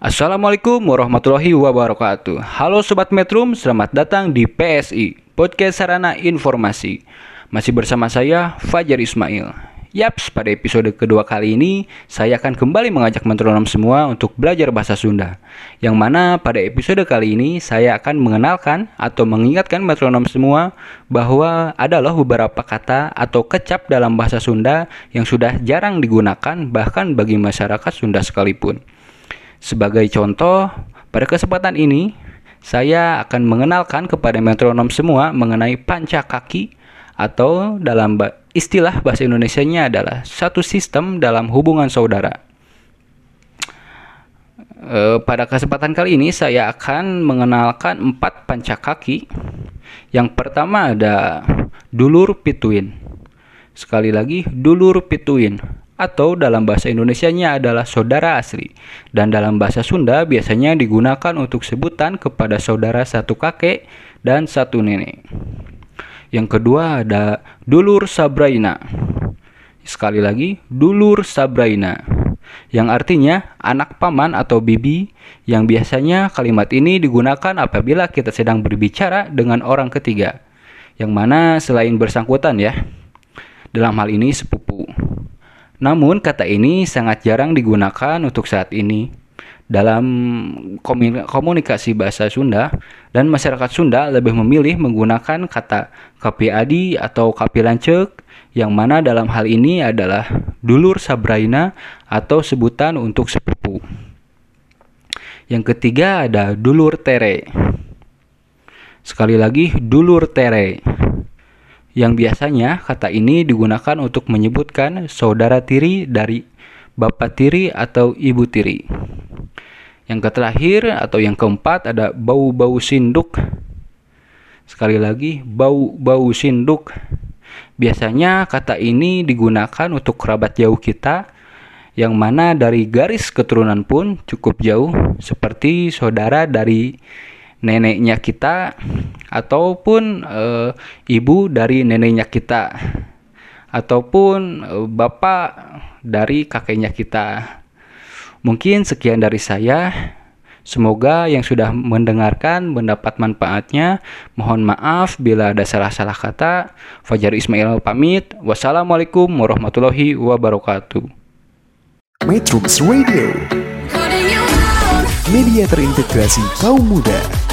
Assalamualaikum warahmatullahi wabarakatuh. Halo Sobat Metrum, selamat datang di PSI Podcast Sarana Informasi. Masih bersama saya, Fajar Ismail. Yaps, pada episode kedua kali ini Saya akan kembali mengajak metronom semua untuk belajar bahasa Sunda. Yang mana pada episode kali ini Saya akan mengenalkan atau mengingatkan metronom semua Bahwa adalah beberapa kata atau kecap dalam bahasa Sunda Yang sudah jarang digunakan bahkan bagi masyarakat Sunda sekalipun sebagai contoh, pada kesempatan ini saya akan mengenalkan kepada metronom semua mengenai panca kaki atau dalam istilah bahasa Indonesianya adalah satu sistem dalam hubungan saudara. Eh, pada kesempatan kali ini saya akan mengenalkan empat panca kaki. Yang pertama ada dulur pituin. Sekali lagi dulur pituin atau dalam bahasa Indonesianya adalah saudara asli dan dalam bahasa Sunda biasanya digunakan untuk sebutan kepada saudara satu kakek dan satu nenek. Yang kedua ada dulur sabraina. Sekali lagi, dulur sabraina. Yang artinya anak paman atau bibi yang biasanya kalimat ini digunakan apabila kita sedang berbicara dengan orang ketiga. Yang mana selain bersangkutan ya. Dalam hal ini sepupu. Namun kata ini sangat jarang digunakan untuk saat ini dalam komunikasi bahasa Sunda dan masyarakat Sunda lebih memilih menggunakan kata kapi adi atau kapi lancek yang mana dalam hal ini adalah dulur sabraina atau sebutan untuk sepupu. Yang ketiga ada dulur tere. Sekali lagi dulur tere yang biasanya kata ini digunakan untuk menyebutkan saudara tiri dari bapak tiri atau ibu tiri. Yang terakhir atau yang keempat ada bau-bau sinduk. Sekali lagi, bau-bau sinduk. Biasanya kata ini digunakan untuk kerabat jauh kita yang mana dari garis keturunan pun cukup jauh seperti saudara dari neneknya kita ataupun eh, ibu dari neneknya kita ataupun eh, bapak dari kakeknya kita. Mungkin sekian dari saya. Semoga yang sudah mendengarkan mendapat manfaatnya. Mohon maaf bila ada salah-salah kata. Fajar Ismail pamit. Wassalamualaikum warahmatullahi wabarakatuh. Metrums Radio Media terintegrasi kaum muda